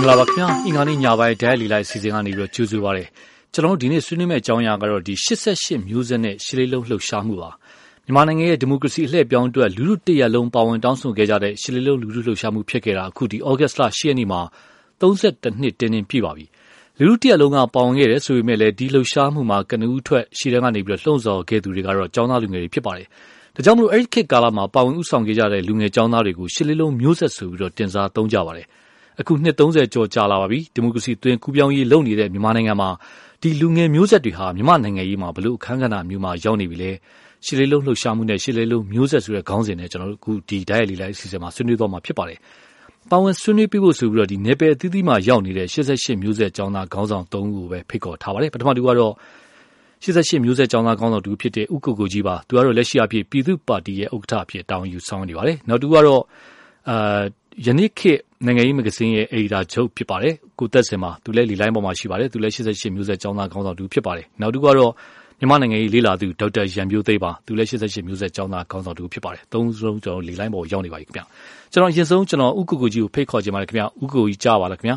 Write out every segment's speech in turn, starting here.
င်္ဂလာပါခင်ဗျာအင်္ဂါနေ့ညပိုင်းဒိုင်လီလိုက်စီစဉ်ကနေပြီးတော့ကြိုဆိုပါရစေကျွန်တော်တို့ဒီနေ့ဆွေးနွေးမယ့်အကြောင်းအရာကတော့ဒီ88မျိုးဆက်နဲ့ရှစ်လေးလုံးလှုပ်ရှားမှုပါမြန်မာနိုင်ငံရဲ့ဒီမိုကရေစီအလှည့်ပြောင်းအတွက်လူလူတရက်လုံးပါဝင်တောင်းဆိုခဲ့ကြတဲ့ရှစ်လေးလုံးလူလူလှုပ်ရှားမှုဖြစ်ခဲ့တာအခုဒီဩဂတ်စ်လ10ရက်နေ့မှာ32နှစ်တင်းတင်းပြည့်ပါပြီလူလူတရက်လုံးကပါဝင်ခဲ့တယ်ဆိုပေမဲ့လည်းဒီလှုပ်ရှားမှုမှာကနဦးထွက်ရှည်တန်းကနေပြီးတော့လှုံ့ဆော်ခဲ့သူတွေကတော့ចောင်းသားလူငယ်တွေဖြစ်ပါတယ်ဒါကြောင့်မလို့အဲ့ဒီခေတ်ကာလမှာပါဝင်ဥဆောင်ခဲ့ကြတဲ့လူငယ်ចောင်းသားတွေကိုရှစ်လေးလုံးမျိုးဆက်ဆိုပြီးတော့တင်စားသုံးကြပါတယ် အခုနှစ်30ကျော်ကြာလာပါပြီ ဒီမိုကရေစီသွင်းကူးပြောင်းရေး လုပ်နေတဲ့ မြန်မာနိုင်ငံမှာ ဒီလူငယ်မျိုးဆက်တွေဟာ မြန်မာနိုင်ငံရေးမှာဘလို့အခမ်းကဏ္ဍမျိုးမှာ ရောက်နေပြီလဲ ရှစ်လေးလုံး လှုပ်ရှားမှုနဲ့ ရှစ်လေးလုံးမျိုးဆက်ဆိုတဲ့ ခေါင်းစဉ်နဲ့ ကျွန်တော်တို့အခုဒီ diet လေးလိုက်အစီအစဉ်မှာ ဆွေးနွေးတော့မှာ ဖြစ်ပါတယ် ပါဝင်ဆွေးနွေးပြဖို့ဆိုပြီးတော့ဒီနေပယ်အသီးသီးမှာ ရောက်နေတဲ့88မျိုးဆက်ကျောင်းသား ခေါင်းဆောင်3ဦးကိုပဲဖိတ်ခေါ်ထားပါတယ် ပထမတူကတော့88မျိုးဆက်ကျောင်းသား ခေါင်းဆောင်တူဖြစ်တဲ့ဥက္ကုကိုကြီးပါ သူကတော့ လက်ရှိအဖြစ်ပြည်သူ့ပါတီရဲ့ ဥက္ကဋ္ဌအဖြစ် တာဝန်ယူဆောင်နေပါတယ် နောက်တူကတော့အာ ယနေ့ခေတ်နိုင်ငံရေးမဂ္ဂဇင်းရဲ့အယ်ဒီတာချုပ်ဖြစ်ပါတယ်ကိုသက်စင်မှာသူလည်းလီလိုင်းပေါ်မှာရှိပါတယ်သူလည်း88မျိုးဆက်ကျောင်းသားခေါင်းဆောင်တူဖြစ်ပါတယ်နောက်တူကတော့မြန်မာနိုင်ငံရေးလေးလာသူဒေါက်တာရန်မျိုးသိန်းပါသူလည်း88မျိုးဆက်ကျောင်းသားခေါင်းဆောင်တူဖြစ်ပါတယ်သုံးဆုံးကျွန်တော်လီလိုင်းပေါ်ရောက်နေပါပြီခင်ဗျကျွန်တော်အရင်ဆုံးကျွန်တော်ဥက္ကုကိုကြီးကိုဖိတ်ခေါ်ချင်ပါတယ်ခင်ဗျဥက္ကုကိုကြီးကြားပါလားခင်ဗျ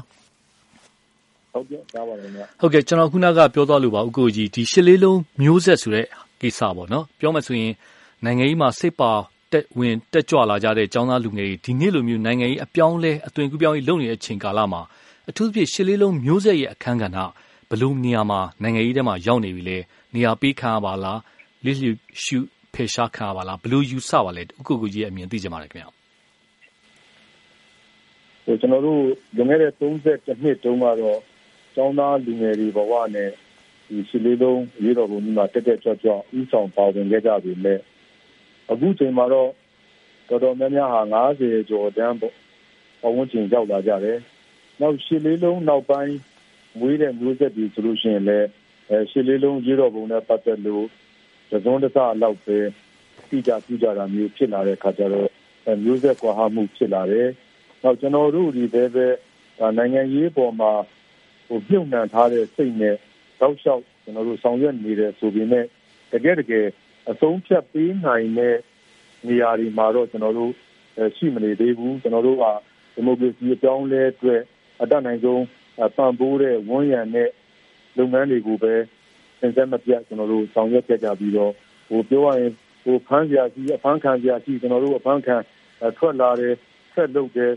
ဟုတ်ကဲ့ကြားပါတယ်ခင်ဗျဟုတ်ကဲ့ကျွန်တော်ခုနကပြောသွားလို့ပါဥက္ကုကြီးဒီရှစ်လေးလုံးမျိုးဆက်ဆိုတဲ့ကိစ္စပေါ့နော်ပြောမှဆိုရင်နိုင်ငံရေးမှာစိတ်ပါတက် ဝင်တက်ကြွလာကြတဲ့ចောင်းသားလူငယ်တွေ ဒီနေ့လိုမျိုးနိုင်ငံရေးအပြောင်းလဲ အသွင်ကူးပြောင်းရေး လုပ်နေတဲ့အချိန်ကာလမှာ အထူးသဖြင့် ရှစ်လေးလုံးမျိုးဆက်ရဲ့ အခန်းကဏ္ဍဘလို့နေရာမှာ နိုင်ငံရေးထဲမှာရောက်နေပြီလေနေရာပေးခံရပါလားလစ်လျရှုဖေရှားခံရပါလားဘလို့ယူဆပါလဲဥက္ကုကူကြီးရဲ့အမြင်သိကြပါလေခင်ဗျာဟိုကျွန်တော်တို့ လွန်ခဲ့တဲ့30နှစ်တုန်းကတော့ ကျောင်းသားလူငယ်တွေဘဝနဲ့ဒီရှစ်လေးလုံးရေးတော်ပုံကြီးမှာ တက်တက်ကြွကြွဥဆောင်ပါဝင်ခဲ့ကြပြီမဲ့ အခုချိန်မှာတော့တော်တော်များများဟာ90ကျော်တန်းပေါ့အဝန်းကျင်ရောက်လာကြတယ်နောက်ရှစ်လေးလုံးနောက်ပိုင်းမွေးတဲ့မျိုးဆက်တွေဆိုလို့ရှိရင်လည်းအဲရှစ်လေးလုံးရေးတော်ပုံနဲ့ပတ်သက်လို့သဇွန်တစလောက်ပဲတိကျပြကြတာမျိုးဖြစ်လာတဲ့ခါကျတော့မျိုးဆက်ကွာဟမှုဖြစ်လာတယ်နောက်ကျွန်တော်တို့ဒီပဲပဲနိုင်ငံရေးပေါ်မှာဟိုပြုံနှံထားတဲ့စိတ်နဲ့တောက်လျှောက်ကျွန်တော်တို့ဆောင်ရွက်နေတယ်ဆိုပေမဲ့တကယ်တကယ် အဆုံးဖြတ်ပေးနိုင်တဲ့နေရာတွေမှာတော့ကျွန်တော်တို့ရှိမနေသေးဘူးကျွန်တော်တို့ကဒီမိုကရေစီအကြောင်းလဲအတွက်အတတ်နိုင်ဆုံးပံ့ပိုးတဲ့ဝန်ရံတဲ့လုပ်ငန်းတွေကိုပဲသင်ဆက်မပြတ်ကျွန်တော်တို့ဆောင်ရွက်ကြကြပြီးတော့ဟိုပြောရရင်ဟိုဖမ်းစရာရှိအဖမ်းခံစရာရှိကျွန်တော်တို့အဖမ်းခံထွက်လာတယ်ဆက်လုပ်တယ်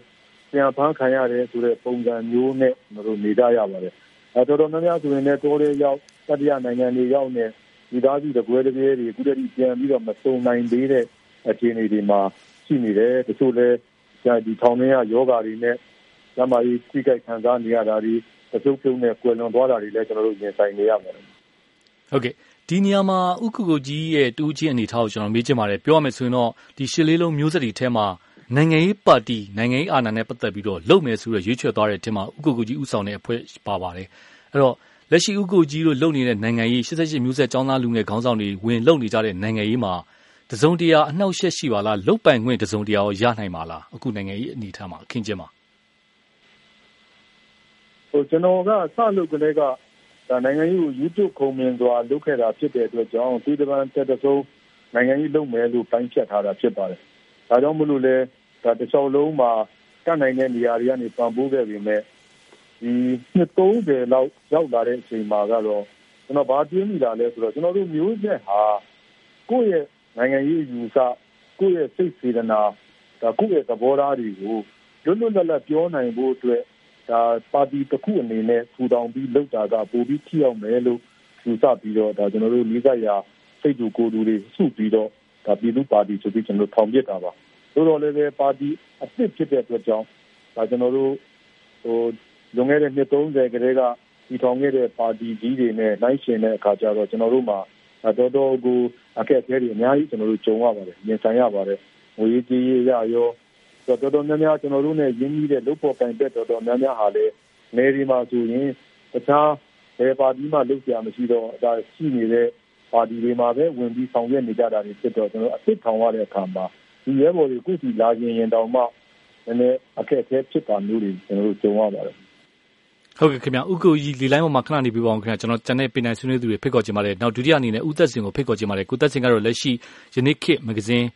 ပြန်ဖမ်းခံရတယ်ဆိုတဲ့ပုံစံမျိုးနဲ့ကျွန်တော်တို့နေကြရပါတယ်အဲတော်တော်များများဆိုရင်လည်းတိုးလေးရောက်တတိယနိုင်ငံတွေရောက်နေ ဒီသားစုတကွဲတကယ်တွေအခုတည်းပြန်ပြီးတော့မစုံနိုင်သေးတဲ့အခြေအနေတွေမှာရှိနေတယ်တချို့လည်းဒီထောင်ထဲကယောဂါတွေနဲ့ကျမကြီးထိခိုက်ခံစားနေရတာတွေတချို့ပြုံးနဲ့ကွယ်လွန်သွားတာတွေလည်းကျွန်တော်တို့ရင်ဆိုင်နေရပါတယ်ဟုတ်ကဲ့ဒီနေရာမှာဥက္ကုကိုကြီးရဲ့တူးချင်းအနေထားကိုကျွန်တော်မေးချင်ပါတယ်ပြောရမယ်ဆိုရင်တော့ဒီရှစ်လေးလုံးမျိုးဆက်တွေထဲမှာနိုင်ငံရေးပါတီနိုင်ငံရေးအာဏာနဲ့ပတ်သက်ပြီးတော့လုပ်မယ်ဆိုရရွေးချယ်သွားတဲ့အထက်မှာဥက္ကုကိုကြီးဥဆောင်တဲ့အဖွဲ့ပါပါတယ်အဲ့တော့ လက်ရှိဥက္ကုကြီးတို့ လုပ်နေတဲ့ နိုင်ငံရေး88မျိုးဆက်ចောင်းသားလူငယ်ခေါင်းဆောင်တွေ ဝင်လုပ်နေကြတဲ့ နိုင်ငံရေးမှာ တစုံတရာ အနှောက်အယှက်ရှိပါလား လုတ်ပိုင်ခွင့် တစုံတရာရောရနိုင်ပါလား အခု နိုင်ငံရေး အနေအထားမှာ အခင်းကျင်းမှာဟိုကျွန်တော်က စလုပ်ကလေးကဒါနိုင်ငံရေးကို YouTube ခုံမြင်စွာ လုပ်ခဲ့တာ ဖြစ်တဲ့အတွက်ကြောင့်ဒီတပန်တက်တဆုံး နိုင်ငံရေးလုပ်မယ်လို့ ပိုင်းဖြတ်ထားတာ ဖြစ်ပါတယ်။ဒါကြောင့်မလို့လဲဒါတခြားလုံးမှာ တတ်နိုင်တဲ့နေရာတွေကနေ ပံ့ပိုးခဲ့ပြီးမြဲ ဒီနှစ်30လောက်ရောက်လာတဲ့အချိန်မှာကတော့ကျွန်တော်ဘာတွေးမိတာလဲဆိုတော့ကျွန်တော်တို့မျိုးဆက်ဟာကိုယ့်ရဲ့နိုင်ငံရေးယူဆကိုယ့်ရဲ့စိတ်စေတနာဒါကိုယ့်ရဲ့သဘောထားတွေကိုလွတ်လွတ်လပ်လပ်ပြောနိုင်ဖို့အတွက်ဒါပါတီတစ်ခုအနေနဲ့ထူထောင်ပြီးလုပ်တာကပိုပြီးထိရောက်မယ်လို့ယူဆပြီးတော့ဒါကျွန်တော်တို့လေးစားရာစိတ်တူကိုယ်တူတွေစုပြီးတော့ဒါပြည်သူပါတီဆိုပြီးကျွန်တော်ထောင်ပြတာပါသို့တော်လည်းပဲပါတီအစ်စ်ဖြစ်တဲ့အတွက်ကြောင့်ဒါကျွန်တော်တို့ဟို လွန်ခဲ့တဲ့နှစ်30ကလေးကဒီထောင်ခဲ့တဲ့ပါတီကြီးတွေနဲ့နိုင်ရှင်တဲ့အခါကျတော့ကျွန်တော်တို့မှာတော်တော်ကိုအခက်အခဲတွေအများကြီးကျွန်တော်တို့ကြုံရပါတယ်မြင်ဆိုင်ရပါတယ်ငွေကြေးရရရောတော်တော်များများကျွန်တော်တို့ ਨੇ ရင်းနှီးတဲ့လုပ်ပေါ်တိုင်တဲ့တော်တော်များများဟာလည်းနေဒီမှာဆိုရင်တခြားဘယ်ပါတီမှလုပ်ကြမရှိတော့ဒါရှိနေတဲ့ပါတီတွေမှာပဲဝင်ပြီးဆောင်ရွက်နေကြတာတွေဖြစ်တော့ကျွန်တော်အစ်စ်ထောင်ရတဲ့အခါမှာဒီရဲဘော်တွေခုစီလာရင်ရင်တောင်မှနည်းနည်းအခက်အခဲဖြစ်တာမျိုးတွေကျွန်တော်တို့ကြုံရပါတယ် ဟုတ်ကဲ့ခင်ဗျဥက္ကုကြီးလီလိုင်းပေါ်မှာခဏနေပြပါအောင်ခင်ဗျကျွန်တော်ကျန်တဲ့ပင်နိုင်ဆွေးနွေးသူတွေဖိတ်ခေါ်ချင်ပါတယ်နောက်ဒုတိယအနေနဲ့ဦးသက်စင်ကိုဖိတ်ခေါ်ချင်ပါတယ်ကိုသက်စင်ကတော့လက်ရှိယနေ့ခေတ်မဂ္ဂဇင်း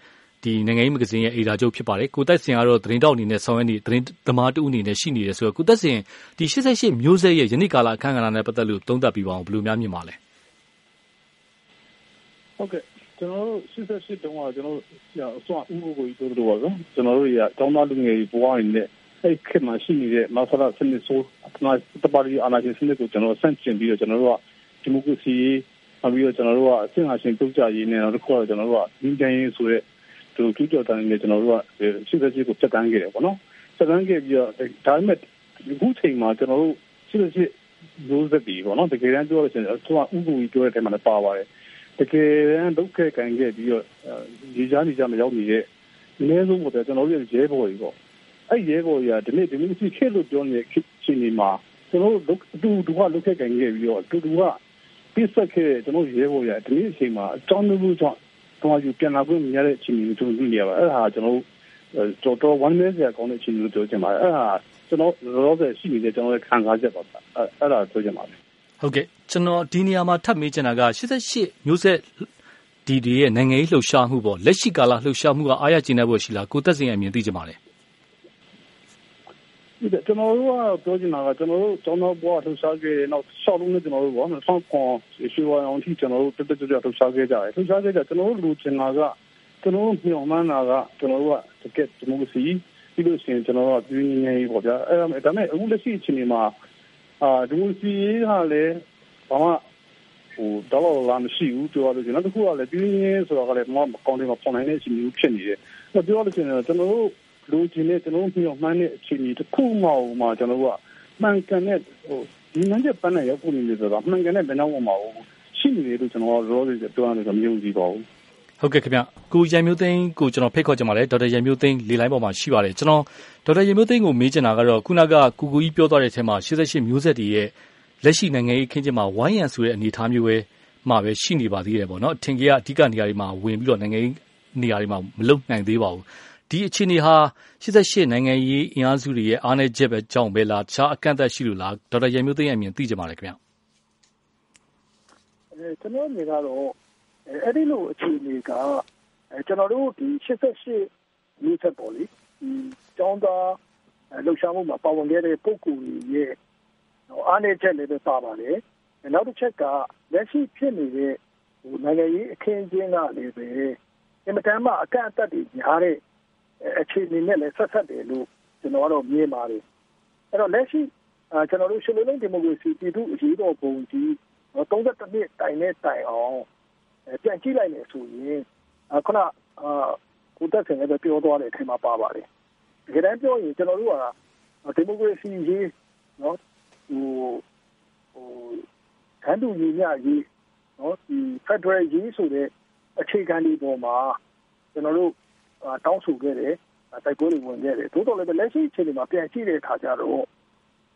ဒီနိုင်ငံရေးမဂ္ဂဇင်းရဲ့အေဒါချုပ်ဖြစ်ပါတယ်ကိုသက်စင်ကတော့သတင်းတောက်အနေနဲ့ဆောင်ရွက်နေသတင်းသမားတူအနေနဲ့ရှိနေတယ်ဆိုတော့ကိုသက်စင်ဒီ88မျိုးဆက်ရဲ့ယနေ့ကာလအခမ်းအနားနဲ့ပတ်သက်လို့သုံးသပ်ပြီးပါအောင်ဘယ်လိုများမြင်ပါလဲဟုတ်ကဲ့ကျွန်တော်တို့88တုန်းကကျွန်တော်တို့အစွမ်းဥပကိုကြီးတို့တို့ပါနော်ကျွန်တော်တို့ရတောင်းတလူငယ်ကြီးဘဝရင်းနဲ့ အဲ့ခေတ်မှာရှိနေတဲ့မဆလာစနစ်ဆိုအနာတပါရီအာနာရှင်စနစ်ကိုကျွန်တော်ဆန့်ကျင်ပြီးတော့ကျွန်တော်တို့ကဒီမိုကရေစီနောက်ပြီးတော့ကျွန်တော်တို့ကအဆင့်အရှင်ပြုတ်ကြရေးနဲ့နောက်တစ်ခုကကျွန်တော်တို့ကဒီတိုင်းရေးဆိုတဲ့သူကျူးကျော်တိုင်းနဲ့ကျွန်တော်တို့က88ကိုတက်တန်းခဲ့တယ်ပေါ့နော်တက်တန်းခဲ့ပြီးတော့ဒါပေမဲ့အခုချိန်မှာကျွန်တော်တို့88ရိုးစက်ပြီးပေါ့နော်တကယ်တမ်းပြောလို့ရှိရင်သူကဥပကိုကြီးပြောတဲ့အထဲမှာလည်းပါပါတယ်တကယ်တမ်းဒုက္ခကံခဲ့ပြီးတော့ဒီကြားနေကြမရောက်နေတဲ့အနည်းဆုံးပေါ့ကျွန်တော်တို့ရဲဘော်ကြီးပေါ့ အဲ့ရဲဘော်ကြီးကဒီနေ့ဒီနေ့ရှိခေလို့ပြောနေတဲ့ချိန်ဒီမှာကျွန်တော်တို့အတူတူကလုခဲ့ကံခဲ့ပြီးတော့အတူတူကပြစ်ဆက်ခဲ့ကျွန်တော်ရဲဘော်ကြီးဒီနေ့အချိန်မှာအကြောင်းမျိုးကြောင့်တော့ယူပြန်လာခွင့်မရတဲ့အခြေအနေကိုကျွန်တော်တွေ့နေရပါအဲ့ဒါကျွန်တော်တော်တော်ဝမ်းနည်းစရာကောင်းတဲ့အခြေအနေလို့ပြောချင်ပါတယ်အဲ့ဒါကျွန်တော်လောလောဆယ်ရှိနေတဲ့ကျွန်တော်ရဲ့ခံစားချက်ပါအဲ့ဒါပြောချင်ပါတယ်ဟုတ်ကဲ့ကျွန်တော်ဒီနေရာမှာထပ်မေးချင်တာက88မျိုးဆက်ဒီဒီရဲ့နိုင်ငံရေးလှုပ်ရှားမှုပေါ့လက်ရှိကာလလှုပ်ရှားမှုကအားရကျင်းတဲ့ဘက်ရှိလားကိုသက်စင်အမြင်သိချင်ပါတယ် ကျွန်တော်တို့ကပြောချင်တာကကျွန်တော်တို့ကျောင်းသားဘဝလှူရှားခဲ့တယ်နောက်ရှောက်လုံးနဲ့ကျွန်တော်တို့ဘောနော်ဆောင်းခွန်ရွှေဝါအောင်ထိကျွန်တော်တို့တက်တက်ကြွကြွလှူရှားခဲ့ကြတယ်လှူရှားခဲ့ကြကျွန်တော်တို့လူချင်တာကကျွန်တော်တို့မျှော်မှန်းတာကကျွန်တော်တို့ကတကယ်ဒီမိုကရေစီပြီးလို့ရှိရင်ကျွန်တော်တို့ကပြည်ငြိမ်းရေးပေါ့ဗျာအဲဒါမဲ့ဒါမဲ့အခုလက်ရှိအချိန်မှာအာဒီမိုကရေစီရေးကလည်းဘာမှဟိုတော့လာမရှိဘူးပြောရလို့ကျွန်တော်တို့ကလည်းပြည်ငြိမ်းဆိုတော့ကလည်းမကောင်းတယ်မပေါ်နိုင်တဲ့အချိန်မျိုးဖြစ်နေတယ်ပြောရလို့ရှိရင်ကျွန်တော်တို့ လိုချင်တဲ့ကျွန်တော်တို့ပြောမှန်းတဲ့အခြေအနေတစ်ခုမှမှကျွန်တော်တို့ကမှန်ကန်တဲ့ဟိုဒီမှန်တဲ့ပန်းနဲ့ရောက်ဖို့နေတယ်ဆိုတော့မှန်ကန်တဲ့ဘယ်တော့မှမဟုတ်ရှိနေတယ်လို့ကျွန်တော်ရောရောပြောရတယ်ဆိုမယုံကြည်ပါဘူးဟုတ်ကဲ့ခင်ဗျကိုရံမျိုးသိန်းကိုကျွန်တော်ဖိတ်ခေါ်ကြပါလေဒေါက်တာရံမျိုးသိန်းလေလိုင်းပေါ်မှာရှိပါတယ်ကျွန်တော်ဒေါက်တာရံမျိုးသိန်းကိုမေးချင်တာကတော့ခုနကကူကူကြီးပြောသွားတဲ့အထက်မှာ88မျိုးဆက်တွေရဲ့လက်ရှိနိုင်ငံရေးခင်းကျင်းမှာဝိုင်းရံဆိုတဲ့အနေအထားမျိုးပဲမှာပဲရှိနေပါသေးတယ်ပေါ့နော်အထင်ကြီးကအဓိကနေရာတွေမှာဝင်ပြီးတော့နိုင်ငံရေးနေရာတွေမှာမလုံနိုင်သေးပါဘူး ဒီအခြေအနေဟာ88နိုင်ငံရေးအင်အားစုတွေရဲ့ အားနည်းချက်ပဲကြောင့်ပဲလား တခြားအကန့်အသတ်ရှိလို့လား ဒေါက်တာရန်မျိုးသိန်းအမြင်သိကြပါလေခင်ဗျအဲကျွန်တော်မြင်ကတော့ အဲ့ဒီလိုအခြေအနေကအဲကျွန်တော်တို့ဒီ88မျိုးဆက်ပေါ်လေဒီကျောင်းသားလှုပ်ရှားမှုမှာ ပါဝင်ခဲ့တဲ့ ပုဂ္ဂိုလ်တွေရဲ့ အားနည်းချက်လည်း ပါပါတယ် နောက်တစ်ချက်က လက်ရှိဖြစ်နေတဲ့ဟိုနိုင်ငံရေးအခင်းအကျင်းကလည်းပဲအင်မတန်မှ အကန့်အသတ်တွေများတဲ့ အခြေအနေနဲ့လည်းဆက်ဆက်တယ်လို့ကျွန်တော်ကတော့မြင်ပါတယ်အဲ့တော့လက်ရှိကျွန်တော်တို့ရှေ့လုံးဒီမိုကရေစီပြည်သူ့အရေးတော်ပုံကြီး32နှစ်တိုင်နဲ့တိုင်အောင်ပြန်ကြည့်လိုက်မယ်ဆိုရင်ခုနအာကိုတက်ဆင်လည်းပြောသွားတဲ့အထက်မှာပါပါတယ်တကယ်တမ်းပြောရင်ကျွန်တော်တို့ကဒီမိုကရေစီရေးနော်ဟိုဟိုခန္ဓာရေးညရေးနော်ဒီ Federal ရေးဆိုတဲ့အခြေခံဒီပေါ်မှာကျွန်တော်တို့ တောင်းဆိုခဲ့တယ်တိုက်ပွဲတွေဝင်ခဲ့တယ်သို့တော်လည်းလက်ရှိအခြေအနေမှာပြန်ကြည့်တဲ့အခါကျတော့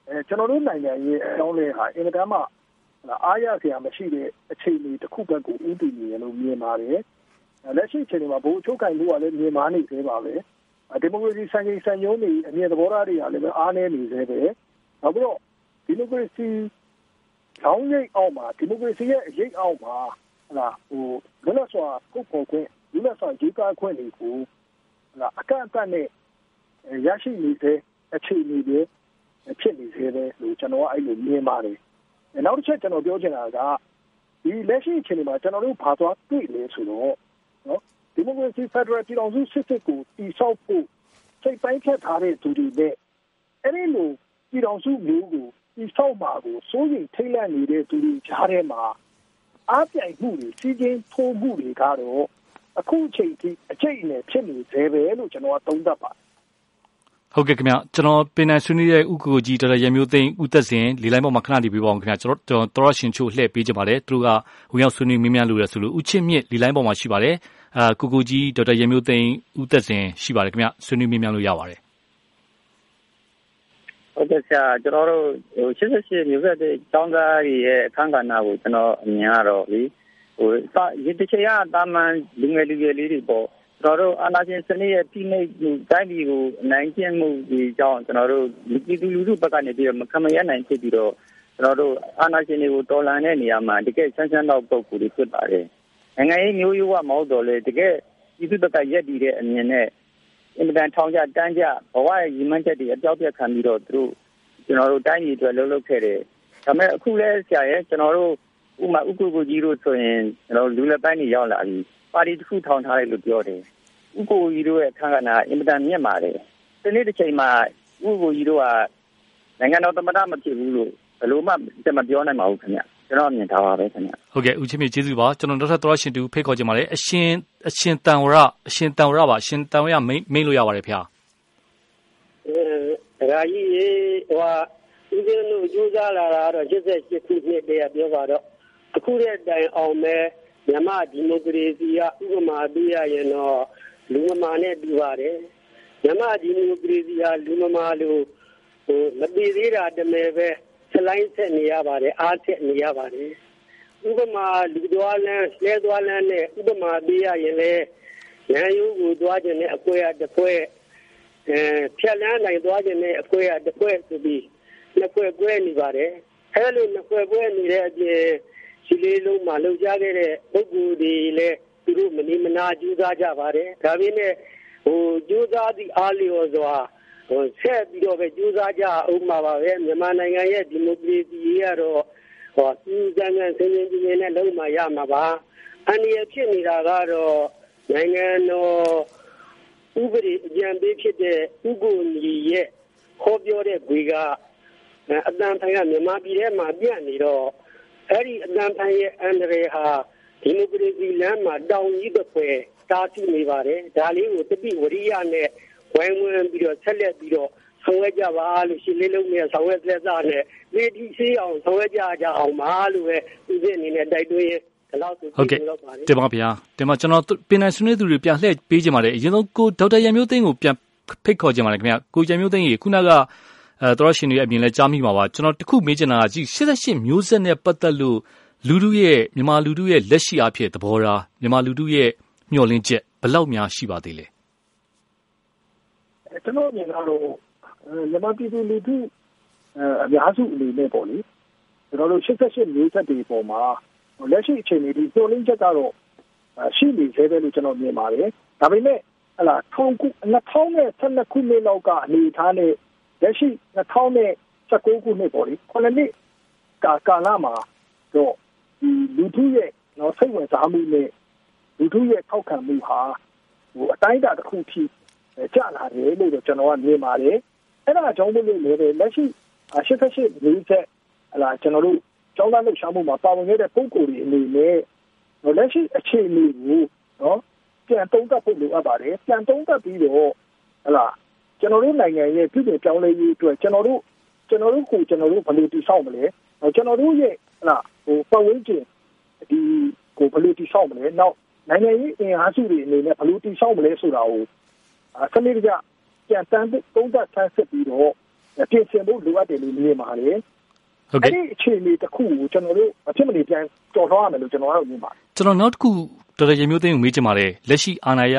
အဲကျွန်တော်တို့နိုင်ငံရဲ့အကြောင်းလဲဟာအင်မတန်မှအားရစရာမရှိတဲ့အခြေအနေတစ်ခုဘက်ကိုဥတည်နေရလို့မြင်ပါတယ်လက်ရှိအခြေအနေမှာဘိုးချုပ်ကင်မှုကလည်းမြင်မာနေသေးပါပဲဒီမိုကရေစီစံချိန်စံညုံးတွေအမြင်သဘောထားတွေကလည်းအားနည်းနေသေးပဲနောက်ပြီးတော့ဒီမိုကရေစီလောင်းရိပ်အောက်မှာဒီမိုကရေစီရဲ့အရေးအောက်မှာဟလာဟိုလွတ်လပ်စွာပုတ်ပေါ်ခွင့်လွတ်လပ်စွာရေးကားခွင့်တွေကို အကန့်အသတ်နဲ့ရရှိနေတဲ့အခြေအနေတွေဖြစ်နေသေးတယ်လို့ကျွန်တော်ကအဲ့လိုမြင်ပါတယ်။နောက်တစ်ချက်ကျွန်တော်ပြောချင်တာကဒီလက်ရှိအခြေအနေမှာကျွန်တော်တို့ဘာသွားတွေ့လဲဆိုတော့နော်ဒီမိုကရေစီဖက်ဒရယ်ပြည်တော်စုစစ်စစ်ကိုတည်ဆောက်ဖို့စိတ်ပိုင်းဖြတ်ထားတဲ့သူတွေနဲ့အဲ့ဒီလိုပြည်တော်စုမျိုးကိုတည်ဆောက်မှာကိုစိုးရိမ်ထိတ်လန့်နေတဲ့သူတွေကြားထဲမှာအားပြိုင်မှုတွေစီးကျင်းထိုးမှုတွေကတော့ အခုချိန်ထိအကျိတ်နဲ့ဖြစ်နေသေးပဲလို့ကျွန်တော်ကသုံးသပ်ပါတယ်ဟုတ်ကဲ့ခင်ဗျကျွန်တော်ပင်နိုင်ဆွေးနွေးတဲ့ဥက္ကိုကြီးဒေါက်တာရမျိုးသိန်းဦးသက်စင်လေးလိုင်းပေါ်မှာခဏနေပြပါအောင်ခင်ဗျကျွန်တော်တော်ရှင်ချိုလှည့်ပေးကြပါတယ်သူတို့ကဝင်ရောက်ဆွေးနွေးမင်းများလို့ရဆိုလို့ဦးချစ်မြင့်လေးလိုင်းပေါ်မှာရှိပါတယ်အာကိုကိုကြီးဒေါက်တာရမျိုးသိန်းဦးသက်စင်ရှိပါတယ်ခင်ဗျဆွေးနွေးမင်းများလို့ရပါတယ်ဟုတ်ကဲ့ဆရာကျွန်တော်တို့ဟို88မျိုးဆက်တဲ့ចောင်းသားတွေရဲ့အခမ်းကဏ္ဍကိုကျွန်တော်အမြင်ကတော့လေ ဟိုဒီတစ်ချိန်ကတာမန်လူငယ်လူငယ်လေးတွေပေါ့ကျွန်တော်တို့အာဏာရှင်စနစ်ရဲ့ဖိနှိပ်မှုတိုင်းပြည်ကိုအနိုင်ကျင့်မှုဒီကြောင့်ကျွန်တော်တို့ပြည်သူလူထုဘက်ကနေပြီးတော့မခံမရနိုင်ဖြစ်ပြီးတော့ကျွန်တော်တို့အာဏာရှင်တွေကိုတော်လှန်တဲ့နေရာမှာတကယ်ဆန်းဆန်းတော့ပုံကူတွေဖြစ်ပါတယ်နိုင်ငံရေးမျိုးရိုးကမဟုတ်တော့လေတကယ်ပြည်သူ့ဘက်ကရက်တည်တဲ့အမြင်နဲ့အင်မတန်ထောင်ကျတန်းကျဘဝရဲ့ရည်မှန်းချက်တွေအပြောက်ပြက်ခံပြီးတော့သူတို့ကျွန်တော်တို့တိုင်းပြည်အတွက်လှုပ်လှုပ်ခဲ့တယ်ဒါပေမဲ့အခုလဲဆရာရဲ့ကျွန်တော်တို့ ဥမာဥက္ကုကိုကြီးတို့ဆိုရင်ကျွန်တော်လူလက်ပိုင်းတွေရောက်လာပြီပါတီတစ်ခုထောင်ထားတယ်လို့ပြောတယ်ဥက္ကုကြီးတို့ရဲ့အခမ်းကဏ္ဍအင်မတန်မြင့်ပါတယ်ဒီနေ့တစ်ချိန်မှာဥက္ကုကြီးတို့ကနိုင်ငံတော်သမ္မတမဖြစ်ဘူးလို့ဘယ်လိုမှမပြောနိုင်ပါဘူးခင်ဗျကျွန်တော်မြင်ထားပါပဲခင်ဗျဟုတ်ကဲ့ဦးချင်းမြကျေးဇူးပါကျွန်တော်နောက်ထပ်သောရှင်တူဖိတ်ခေါ်ကြပါလေအရှင်အရှင်တန်ဝရအရှင်တန်ဝရပါအရှင်တန်ဝရမိမိတ်လို့ရပါတယ်ဖေအဲဒါကြီးဟိုဦးဇင်းတို့ကြိုးစားလာတာတော့88ခုနှစ်တည်းကပြောပါတော့ အခုတဲ့တိုင်အောင်မဲ့မြမဒီမိုကရေစီကဥပမာပေးရရင်တော့လူမမာနဲ့တူပါတယ်မြမဒီမိုကရေစီကလူမမာလို့ဟိုမတည်သေးတာတမယ်ပဲစလိုင်းဆက်နေရပါတယ်အားဆက်နေရပါတယ်ဥပမာလူသွားလန်းလဲသွားလန်းနဲ့ဥပမာပေးရရင်လေရန်ယူကိုသွားခြင်းနဲ့အကွဲအတကွဲအဲဖြက်လန်းနိုင်သွားခြင်းနဲ့အကွဲအတကွဲဆိုပြီးနှစ်ခွဲကွဲနေပါတယ်အဲလိုနှစ်ခွဲကွဲနေတဲ့အပြင် ရှိလေးလုံးမှာလှုပ်ရှားခဲ့တဲ့ပုဂ္ဂိုလ်တွေလည်းသူတို့မနေမနာကြိုးစားကြပါတယ်ဒါပေမဲ့ဟိုကြိုးစားသည့်အားလျော်စွာဟိုဆက်ပြီးတော့ပဲကြိုးစားကြအောင်ပါပါပဲမြန်မာနိုင်ငံရဲ့ဒီမိုကရေစီကတော့ဟောစီစံစံစင်ရင်ကြီးနဲ့လုံးမရမှာပါအန္တရာယ်ဖြစ်နေတာကတော့နိုင်ငံတော်ဥပဒေအကြံပေးဖြစ်တဲ့ဥက္ကိုညီရဲ့ဟောပြောတဲ့ခွေကအတန်ဖိုင်ကမြန်မာပြည်ထဲမှာပြန့်နေတော့ အဲ့ဒီအတန်ဖိုင်ရဲ့အန္တရာယ်ဟာဒီမိုကရေစီလမ်းမှာတောင်ကြီးတစ်ခွဲတားဆီးနေပါတယ်ဒါလေးကိုတပိဝရိယနဲ့ဝိုင်းဝန်းပြီးတော့ဆက်လက်ပြီးတော့ဆောင်ရွက်ကြပါလို့ရှင်းလေးလုံးနဲ့ဆောင်ရွက်လက်စားနဲ့လေဒီစီအောင်ဆောင်ရွက်ကြကြအောင်ပါလို့ပဲသူစစ်အနေနဲ့တိုက်တွန်းရင်ဟုတ်ကဲ့တင်ပါဗျာတင်ပါကျွန်တော်ပင်နိုင်ဆွေးနွေးသူတွေပြန်လှည့်ပေးကြပါလေအရင်ဆုံးကိုဒေါက်တာရံမျိုးသိန်းကိုပြန်ဖိတ်ခေါ်ကြပါလေခင်ဗျာကိုရံမျိုးသိန်းကြီးခုနက အဲတော်ရှင်တွေအမြင်လဲကြားမိမှာပါကျွန်တော်တခုမေးချင်တာကကြည့်88မျိုးဆက်နဲ့ပတ်သက်လို့လူလူရဲ့မြန်မာလူလူရဲ့လက်ရှိအဖြစ်သဘောထားမြန်မာလူလူရဲ့မျှော်လင့်ချက်ဘယ်လောက်များရှိပါသေးလဲကျွန်တော်မြင်တာတော့မြန်မာပြည်သူလူထုအများစုအနေနဲ့ပေါ့လေကျွန်တော်တို့88မျိုးဆက်တွေပေါ်မှာလက်ရှိအခြေအနေဒီမျှော်လင့်ချက်ကတော့ရှိနေသေးတယ်လို့ကျွန်တော်မြင်ပါတယ်ဒါပေမဲ့ဟလာ2012ခုနှစ်လောက်ကအနေထားနဲ့ လက်ရှိ2019ခုနှစ်ပေါ့လေခုနှစ်ကာကာလမှာတော့ဒီလူထုရဲ့နော်စိတ်ဝင်စားမှုနဲ့လူထုရဲ့ထောက်ခံမှုဟာဟိုအတိုင်းအတာတစ်ခုထိကျလာတယ်လို့တော့ကျွန်တော်ကမြင်ပါတယ်အဲ့ဒါကြောင့်မို့လို့လည်းလက်ရှိ88မျိုးဆက်ဟလာကျွန်တော်တို့ကျောင်းသားလှုပ်ရှားမှုမှာပါဝင်ခဲ့တဲ့ပုံကိုယ်တွေအနေနဲ့လက်ရှိအခြေအနေကိုနော်ပြန်တုံးတက်ဖို့လိုအပ်ပါတယ်ပြန်တုံးတက်ပြီးတော့ဟလာ ကျွန်တော်တို့နိုင်ငံရဲ့ပြည်ပြည်ပြောင်းလဲရေးအတွက်ကျွန်တော်တို့ကျွန်တော်တို့ကိုကျွန်တော်တို့ဘယ်လိုတည်ဆောက်မလဲကျွန်တော်တို့ရဲ့ဟလာဟိုပတ်ဝန်းကျင်ဒီကိုဘယ်လိုတည်ဆောက်မလဲနောက်နိုင်ငံရေးအင်အားစုတွေအနေနဲ့ဘယ်လိုတည်ဆောက်မလဲဆိုတာကိုစနစ်တကျပြန်တန်းသုံးသပ်ဆန်းစစ်ပြီးတော့ပြင်ဆင်ဖို့လိုအပ်တယ်လို့မြင်ပါတယ်ဟုတ်ကဲ့အဲ့ဒီအခြေအနေတစ်ခုကိုကျွန်တော်တို့အဖြစ်မနေပြန်ကြော်ထားရမယ်လို့ကျွန်တော်ကတော့မြင်ပါတယ်ကျွန်တော်နောက်တစ်ခုတော်တော်ရေမျိုးသိန်းကိုမေးချင်ပါတယ်လက်ရှိအာဏာရ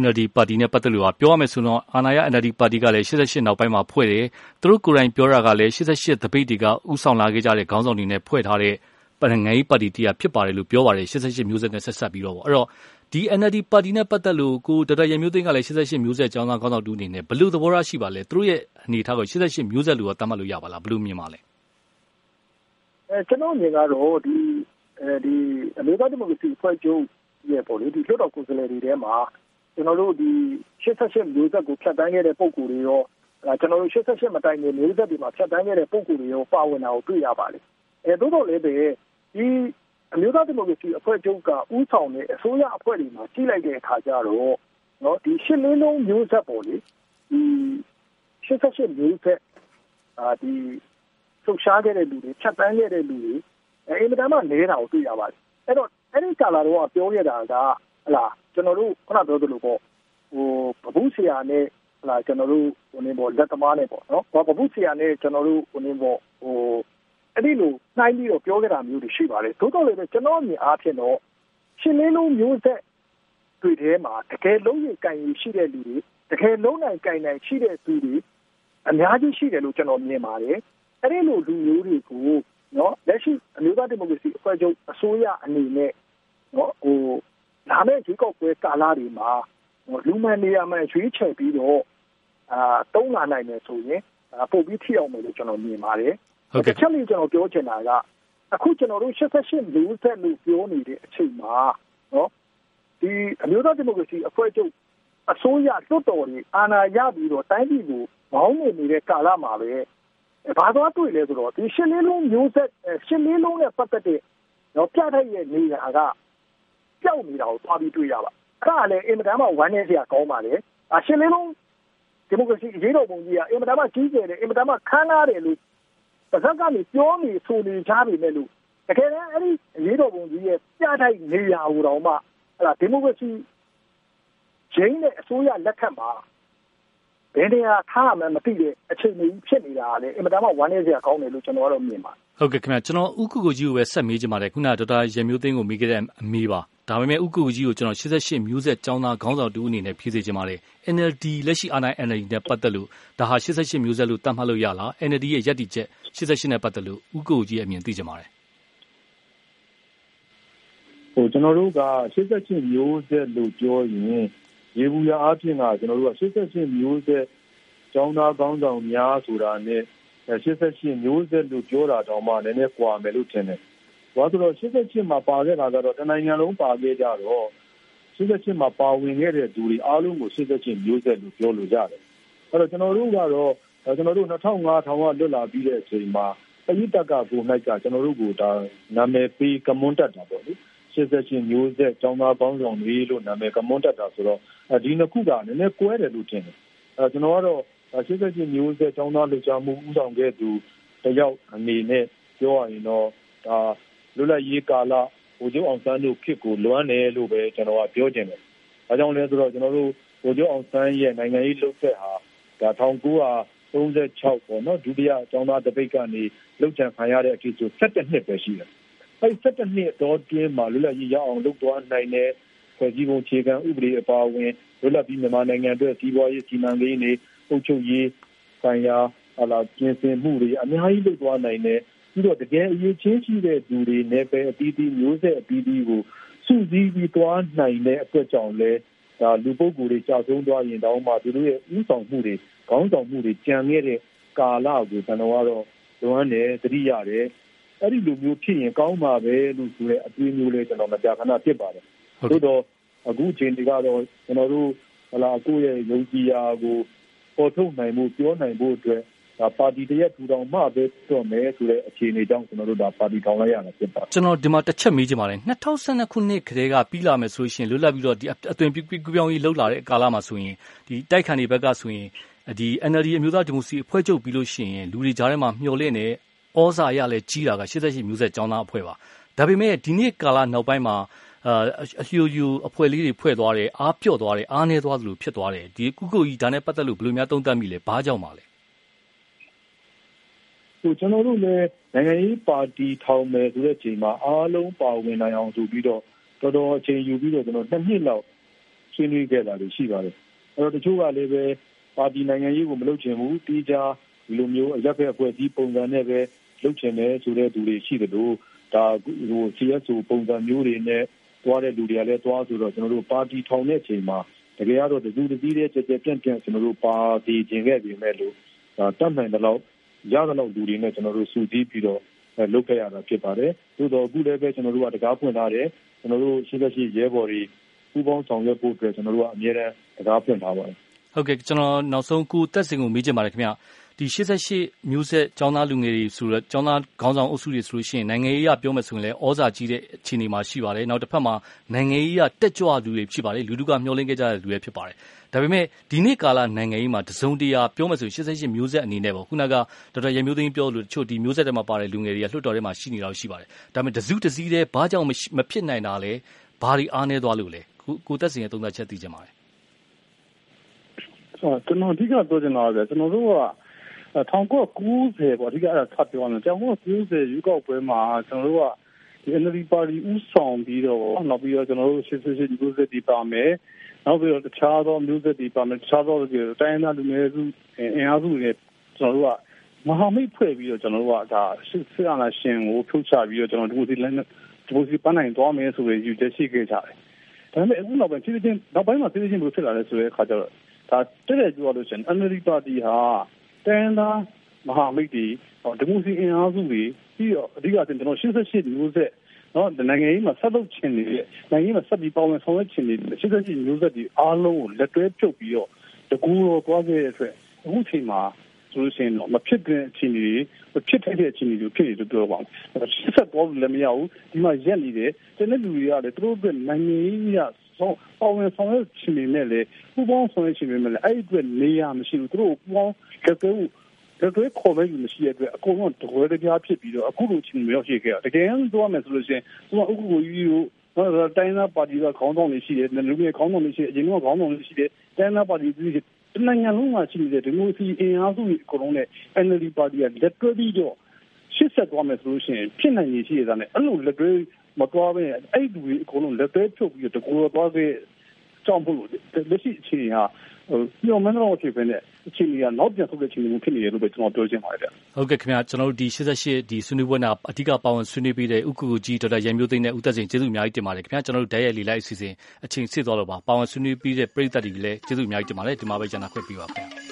NLD ပါတီနဲ့ပတ်သက်လို့ပြောရမယ်ဆိုတော့ အာဏာရ NLD ပါတီကလည်း88နောက်ပိုင်းမှာဖွဲ့တယ် သူတို့ကိုယ်တိုင်ပြောတာကလည်း88တပိတ်တွေကဥဆောင်လာခဲ့ကြတဲ့ ခေါင်းဆောင်တွေနဲ့ ဖွဲ့ထားတဲ့ နိုင်ငံရေးပါတီတရားဖြစ်ပါတယ်လို့ ပြောပါတယ်88မျိုးဆက်နဲ့ဆက်ဆက်ပြီးတော့အဲ့တော့ ဒီ NLD ပါတီနဲ့ပတ်သက်လို့ ကိုဒေါက်တာရမျိုးသိန်းကလည်း88မျိုးဆက် ကျောင်းသားခေါင်းဆောင်တူအနေနဲ့ ဘယ်လိုသဘောထားရှိပါလဲ သူတို့ရဲ့အနေထားကို88မျိုးဆက်လို့သတ်မှတ်လို့ရပါလား ဘယ်လိုမြင်ပါလဲအဲကျွန်တော်မြင်ကတော့ဒီအဲဒီအမေရိကန်ဒီမိုကရေစီအဖွဲ့ချုပ်ရဲ့ပေါ့လေဒီလွှတ်တော်ကိုယ်စားလှယ်တွေထဲမှာ ကျွန်တော်တို့ ဒီ88မျိုးဆက်ကို ဖြတ်တန်းခဲ့တဲ့ ပုံကိုယ်တွေရော ကျွန်တော်တို့88မတိုင်ခင် မျိုးဆက်တွေမှာ ဖြတ်တန်းခဲ့တဲ့ ပုံကိုယ်တွေရော ပါဝင်တာကို တွေ့ရပါတယ်အဲသို့တော်လည်းပဲ ဒီ အမျိုးသားဒီမိုကရေစီအဖွဲ့ချုပ်ကဥဆောင်တဲ့ အစိုးရအဖွဲ့တွေမှာ ကြီးလိုက်တဲ့အခါကျတော့နော်ဒီ ရှင်းလင်းလုံးမျိုးဆက်ပေါ်လေဒီ88မျိုးဆက်အာဒီဆုတ်ရှားခဲ့တဲ့လူတွေ ဖြတ်တန်းခဲ့တဲ့လူတွေအဲအင်မတန်မှနေတာကို တွေ့ရပါတယ် အဲ့တော့ အဲ့ဒီကာလာတော့ပြောခဲ့တာကဟလာ ကျွန်တော်တို့ခုနပြောသလိုပေါ့ဟိုပပုဆရာနဲ့ဟလာကျွန်တော်တို့ဟိုနေပေါ့လက်သမားနဲ့ပေါ့နော်ပပုဆရာနဲ့ကျွန်တော်တို့ဟိုနေပေါ့ဟိုအဲ့ဒီလိုနှိုင်းပြီးတော့ပြောခဲ့တာမျိုးတွေရှိပါတယ်သို့တော်လည်းပဲကျွန်တော်အမြင်အားဖြင့်တော့ရှင်းလင်းလုံးမျိုးဆက်တွေထဲမှာတကယ်လုံးရင်ကင်ရရှိတဲ့လူတွေတကယ်လုံးနိုင်ကင်နိုင်ရှိတဲ့သူတွေအများကြီးရှိတယ်လို့ကျွန်တော်မြင်ပါတယ်အဲ့ဒီလိုလူမျိုးတွေကိုနော်လက်ရှိအမျိုးသားဒီမိုကရေစီအဖွဲ့ချုပ်အစိုးရအနေနဲ့နော်ဟို လာမယ့်ရွေးကောက်ပွဲကာလတွေမှာလူမှန်နေရာမှန်ရွေးချယ်ပြီးတော့အာတုံးလာနိုင်တယ်ဆိုရင်ပို့ပြီးထိအောင်မယ်လို့ကျွန်တော်မြင်ပါတယ်။ဟုတ်ကဲ့။တစ်ချက်လေးကျွန်တော်ပြောချင်တာကအခုကျွန်တော်တို့88မျိုးဆက်လို့ပြောနေတဲ့အချိန်မှာနော်ဒီအမျိုးသားဒီမိုကရေစီအဖွဲ့ချုပ်အစိုးရလွှတ်တော်တွေအာဏာရပြီးတော့တိုင်းပြည်ကိုမောင်းနေနေတဲ့ကာလမှာပဲဘာသွားတွေ့လဲဆိုတော့ဒီရှင်းလေးလုံးမျိုးဆက်ရှင်းလေးလုံးနဲ့ပတ်သက်တဲ့တော့ပြထိုက်ရဲ့နေရာက ပျောက်နေတာကိုသွားပြီးတွေ့ရပါအဲ့ဒါလည်းအင်မတန်မှဝမ်းနည်းစရာကောင်းပါလေအရှင်းလေးလုံးဒီမိုကရေစီအရေးတော်ပုံကြီးကအင်မတန်မှကြီးကျယ်တယ်အင်မတန်မှခမ်းနားတယ်လို့ပါဇက်ကနေပြောနေဆိုနေကြပြီမဲ့လို့တကယ်တမ်းအဲ့ဒီအရေးတော်ပုံကြီးရဲ့ပြထိုက်နေရာဟိုတော့မှအဲ့ဒါဒီမိုကရေစီဂျင်းနဲ့အစိုးရလက်ထက်မှာဘယ်နေရာထားမှမသိတဲ့အခြေအနေကြီးဖြစ်နေတာလေအင်မတန်မှဝမ်းနည်းစရာကောင်းတယ်လို့ကျွန်တော်ကတော့မြင်ပါတယ်ဟုတ်ကဲ့ခင်ဗျကျွန်တော်ဥက္ကုကိုကြီးကိုပဲဆက်မေးချင်ပါတယ်ခုနဒေါက်တာရမျိုးသိန်းကိုမေးခဲ့တဲ့အမေးပါ ဒါပေမဲ့ဥက္ကုကြီးကိုကျွန်တော်88မျိုးဆက်ကျောင်းသားခေါင်းဆောင်တူအနေနဲ့ ဖြည့်စေချင်ပါတယ် NLD လက်ရှိ အာဏာ NLD နဲ့ ပတ်သက်လို့ ဒါဟာ88မျိုးဆက်လို့တတ်မှတ်လို့ရလား NLD ရဲ့ရည်တည်ချက်88နဲ့ ပတ်သက်လို့ဥက္ကုကြီးအမြင်သိချင်ပါတယ်ဟိုကျွန်တော်တို့က88မျိုးဆက်လို့ ပြောရင်ရေဘူးရအားဖြင့်ကကျွန်တော်တို့က88မျိုးဆက် ကျောင်းသားကောင်းဆောင်များဆိုတာနဲ့88မျိုးဆက်လို့ ပြောတာတောင်မှ နည်းနည်းကွာမယ်လို့ ထင်တယ်။ ဘာလို့ဆိုတော့88မှာပါခဲ့တာကတော့တနိုင်ငံလုံးပါခဲ့ကြတော့88မှာပါဝင်ခဲ့တဲ့သူတွေအားလုံးကို88မျိုးဆက်လို့ပြောလို့ရတယ်။အဲ့တော့ကျွန်တော်တို့ကတော့ကျွန်တော်တို့2005ထောင်ကလွတ်လာပြီးတဲ့အချိန်မှာပရိတက်ကကို၌ကကျွန်တော်တို့ကဒါနာမည်ပေးကမွန်းတက်တာပေါ့လေ။88မျိုးဆက်ကျောင်းသားပေါင်းဆောင်တွေလို့နာမည်ကမွန်းတက်တာဆိုတော့ဒီနှစ်ခုကနည်းနည်းကွဲတယ်လို့ထင်တယ်အဲကျွန်တော်ကတော့88မျိုးဆက်ကျောင်းသားလူချမှုဥဆောင်ခဲ့သူတယောက်အနေနဲ့ပြောရရင်တော့ဒါ လွတ်လပ်ရေးကာလဟိုကျုံအောင်ဆန်းတို့ခေတ်ကိုလွမ်းတယ်လို့ပဲကျွန်တော်ကပြောချင်တယ်။အဲကြောင့်လဲဆိုတော့ကျွန်တော်တို့ဟိုကျုံအောင်ဆန်းရဲ့နိုင်ငံရေးလုပ်သက်ဟာဒါ1936ပေါ့နော်ဒုတိယကျောင်းသားတပိတ်ကနေလှုပ်ချံခံရတဲ့အထိဆို17နှစ်ပဲရှိတယ်။အဲဒီ17နှစ်တော့တွင်းမှာလွတ်လပ်ရေးရအောင်လုပ်သွားနိုင်တဲ့ဖွဲ့စည်းပုံခြေခံဥပဒေအပါအဝင်လွတ်လပ်ပြီးမြန်မာနိုင်ငံအတွက်စီးပွားရေးစီမံကိန်းတွေအုပ်ချုပ်ရေးဆိုင်ရာဟလာပြင်ဆင်မှုတွေအများကြီးလုပ်သွားနိုင်တယ် ပြီးတော့တကယ်အရေးချင်းရှိတဲ့သူတွေနဲ့ပဲအသီးသီးမျိုးဆက်အသီးသီးကိုစုစည်းပြီးသွားနိုင်တဲ့အတွက်ကြောင့်လဲဒါလူပုဂ္ဂိုလ်တွေကြာဆုံးသွားရင်တောင်မှသူတို့ရဲ့ဥဆောင်မှုတွေခေါင်းဆောင်မှုတွေကြံခဲ့တဲ့ကာလကိုကျွန်တော်ကတော့လွမ်းတယ်တတိရတယ်အဲ့ဒီလိုမျိုးဖြစ်ရင်ကောင်းပါပဲလို့ဆိုတဲ့အတွေးမျိုးလေးကျွန်တော်မကြာခဏဖြစ်ပါတယ်သို့တော့အခုအချိန်တွေကတော့ကျွန်တော်တို့ဟလာကိုယ့်ရဲ့ယုံကြည်ရာကိုပေါ်ထုတ်နိုင်မှုပြောနိုင်ဖို့အတွက် ဒါပါတီတရက်ထူထောင်မှပဲတော့မယ်ဆိုတဲ့အခြေအနေကြောင့်ကျွန်တော်တို့ဒါပါတီထောင်လိုက်ရတာဖြစ်ပါတယ်ကျွန်တော်ဒီမှာတစ်ချက်မေးချင်ပါတယ်2012ခုနှစ်ကတည်းကပြီးလာမယ်ဆိုရှင်လွတ်လပ်ပြီးတော့ဒီအသွင်ပြောင်းရေးလှုပ်လာတဲ့ကာလမှာဆိုရင်ဒီတိုက်ခိုင်တွေဘက်ကဆိုရင်ဒီ NLD အမျိုးသားဒီမိုကရေစီအဖွဲ့ချုပ်ပြီးလို့ရှိရင်လူတွေကြားထဲမှာမျှော်လင့်နေဩဇာရလဲကြီးတာက88မျိုးဆက်ကျောင်းသားအဖွဲ့ပါဒါပေမဲ့ဒီနေ့ကာလနောက်ပိုင်းမှာအာအလျူယူအဖွဲ့လေးတွေဖွဲ့သွားတယ်အားပြော့သွားတယ်အားနေသွားသလိုဖြစ်သွားတယ်ဒီကုကုကြီးဒါနဲ့ပတ်သက်လို့ဘယ်လိုများသုံးသပ်မိလဲဘာကြောင့်ပါလဲ ဟိုကျွန်တော်တို့လည်းနိုင်ငံရေးပါတီထောင်မယ်ဆိုတဲ့ချိန်မှာအားလုံးပါဝင်နိုင်အောင်ဆိုပြီးတော့တော်တော်အချိန်ယူပြီးတော့ကျွန်တော်နှစ်နှစ်လောက်ဆွေးနွေးခဲ့တာတွေရှိပါတယ်အဲ့တော့တချို့ကလည်းပဲပါတီနိုင်ငံရေးကိုမလုပ်ချင်ဘူးတီးခြားဒီလိုမျိုးအရက်ဖက်အဖွဲ့အစည်းပုံစံနဲ့ပဲလုပ်ချင်တယ်ဆိုတဲ့သူတွေရှိတယ်လို့ဒါဟို CSO ပုံစံမျိုးတွေနဲ့တွားတဲ့လူတွေကလည်းတွားဆိုတော့ကျွန်တော်တို့ပါတီထောင်တဲ့အချိန်မှာတကယ်ကတော့တစုတစည်းတဲ့ကြက်ကြက်ပြန့်ပြန့်ကျွန်တော်တို့ပါတီခြင်းခဲ့ပြီမဲ့လို့ဒါတတ်နိုင်တဲ့လောက် ရတဲ့လောက်လူတွေနဲ့ကျွန်တော်တို့စုစည်းပြီးတော့လုပ်ခဲ့ရတာဖြစ်ပါတယ်။သို့တော့အခုလည်းပဲကျွန်တော်တို့ကတကားဖွင့်ထားတယ်။ကျွန်တော်တို့ရှိတဲ့ရှိရဲဘော်တွေပူးပေါင်းဆောင်ရွက်ဖို့အတွက်ကျွန်တော်တို့ကအများအားတကားဖွင့်ထားပါတယ်။ ဟုတ်ကဲ့ ကျွန်တော်နောက်ဆုံး ကိုတက်စင်ကို မေးချင်ပါတယ်ခင်ဗျာဒီ88မျိုးဆက် ကျောင်းသားလူငယ်တွေဆိုတော့ ကျောင်းသားခေါင်းဆောင်အုပ်စုတွေဆိုလို့ရှိရင် နိုင်ငံရေးအရ ပြောမယ်ဆိုရင်လည်းဩဇာကြီးတဲ့အခြေအနေမှာ ရှိပါတယ် နောက်တစ်ဖက်မှာ နိုင်ငံရေးအရ တက်ကြွသူတွေဖြစ်ပါတယ် လူထုက မျှော်လင့်ခဲ့ကြတဲ့လူတွေဖြစ်ပါတယ် ဒါပေမဲ့ ဒီနေ့ကာလနိုင်ငံရေးမှာ တစုံတရာ ပြောမယ်ဆိုရင်88မျိုးဆက်အနေနဲ့ပေါ့ ခုနက ဒေါက်တာရမျိုးသိန်းပြောလို့တချို့ ဒီမျိုးဆက်တွေမှာပါတဲ့ လူငယ်တွေက လွှတ်တော်ထဲမှာ ရှိနေတာရှိပါတယ် ဒါပေမဲ့ တစုတစည်းတည်း ဘာကြောင့် မဖြစ်နိုင်တာလဲ ဘာတွေ အားနည်းသွားလို့လဲ ကိုသက်စင်ရဲ့ သုံးသပ်ချက် သိချင်ပါတယ် ကျွန်တော်အဓိကပြောချင်တာကကျွန်တော်တို့က1990ပေါ့အဓိကအဲ့ဒါထပ်ပြောရမယ်1990ရွေးကောက်ပွဲမှာကျွန်တော်တို့ကဒီ NLD ပါတီဥဆောင်ပြီးတော့နောက်ပြီးတော့ကျွန်တော်တို့ရှစ်ရှစ်မျိုးဆက်ဒီပါမယ်နောက်ပြီးတော့တခြားသောမျိုးဆက်ဒီပါမယ်တခြားသောတိုင်းသားလူမျိုးစုအင်အားစုတွေကျွန်တော်တို့ကမဟာမိတ်ဖွဲ့ပြီးတော့ကျွန်တော်တို့ကဒါစစ်စစ်အာဏာရှင်ကိုဖြုတ်ချပြီးတော့ကျွန်တော်ဒီမိုစီလက်ဒီမိုစီပန်းနိုင်သွားမယ်ဆိုရည်ယူချက်ရှိခဲ့ကြတယ်ဒါပေမဲ့အခုနောက်ပိုင်းဖြည်းဖြည်းချင်းနောက်ပိုင်းမှာဖြည်းဖြည်းချင်းဘယ်လိုဖြစ်လာလဲဆိုတဲ့အခါကျတော့ ဒါတက်တဲ့ပြောရလို့ရှိရင် NLD ပါတီဟာတိုင်းသားမဟာမိတ်တွေဒီမိုစီအင်အားစုတွေပြီးတော့အဓိကကျွန်တော်88မျိုးဆက်နော်နိုင်ငံရေးမှာဆက်လုပ်ချင်နေတဲ့နိုင်ငံရေးမှာဆက်ပြီးပေါဝင်ဆောင်ရွက်ချင်နေတဲ့88မျိုးဆက်တွေအားလုံးကိုလက်တွဲပြုတ်ပြီးတော့တကူတော်သွားခဲ့တဲ့အတွက်အခုချိန်မှာဆိုလို့ရှိရင်တော့မဖြစ်တဲ့အခြေအနေတွေမဖြစ်တဲ့အခြေအနေတွေဖြစ်နေလို့ပြောပါမယ်။ဆက်ပေါ်လို့လည်းမရဘူးဒီမှာရက်နေတယ်တနေ့လူတွေကလည်းသူတို့အတွက်နိုင်ငံရေးရ ဆောင်ပေါ်ဝင်ဆောင်ရွက်ချင်နေတယ်လေပူပေါင်းဆောင်ရွက်ချင်နေတယ်လေအဲ့ဒီအတွက်နေရမရှိဘူးသူတို့ပူပေါင်းလက်တွဲလက်တွဲခေါ်မဲ့ယူမရှိတဲ့အတွက်အကုန်လုံးတကွဲတပြားဖြစ်ပြီးတော့အခုလိုချင်းမျိုးရှိခဲ့တာတကယ်တော့မယ်ဆိုလို့ရှိရင်သူကအခုကိုကြီးကိုနော်တိုင်းသားပါတီကခေါင်းဆောင်တွေရှိတယ်လူမျိုးခေါင်းဆောင်တွေရှိတယ်အရင်ကခေါင်းဆောင်တွေရှိတယ်တိုင်းသားပါတီတွေတနိုင်ငံလုံးမှာရှိနေတဲ့ဒီမိုစီအင်အားစုတွေအကုန်လုံးနဲ့ NLD ပါတီကလက်တွဲပြီးတော့ရှစ်ဆက်သွားမယ်ဆိုလို့ရှိရင်ဖြစ်နိုင်ရည်ရှိရတာနဲ့အဲ့လိုလက်တွဲ မသွားဘဲအဲ့ဒီအကုန်လုံးလက်တွဲဖြုတ်ပြီးတော့တကူတော့သွားခဲ့ကြောင့်ဖို့လက်ရှိအခြေအနေဟာဟိုညော်မန်းတော့ဖြစ်ပဲနဲ့အခြေအနေကနောက်ပြန်ဆုတ်တဲ့အခြေအနေမျိုးဖြစ်နေတယ်လို့ပဲကျွန်တော်ပြောချင်ပါတယ်ဗျ။ဟုတ်ကဲ့ခင်ဗျာကျွန်တော်တို့ဒီ88ဒီဆွေးနွေးပွဲနာအဓိကပါဝင်ဆွေးနွေးပေးတဲ့ဥက္ကူကြီးဒေါက်တာရန်မျိုးသိန်းနဲ့ဦးသက်စိန်ကျေးဇူးအများကြီးတင်ပါတယ်ခင်ဗျာကျွန်တော်တို့ဓာတ်ရိုက်လီလိုက်အစီအစဉ်အချိန်ဆစ်သွားလို့ပါပါဝင်ဆွေးနွေးပြီးတဲ့ပရိသတ်တွေလည်းကျေးဇူးအများကြီးတင်ပါတယ်ဒီမှာပဲကျန်တာခွင့်ပြုပါခင်ဗျာ။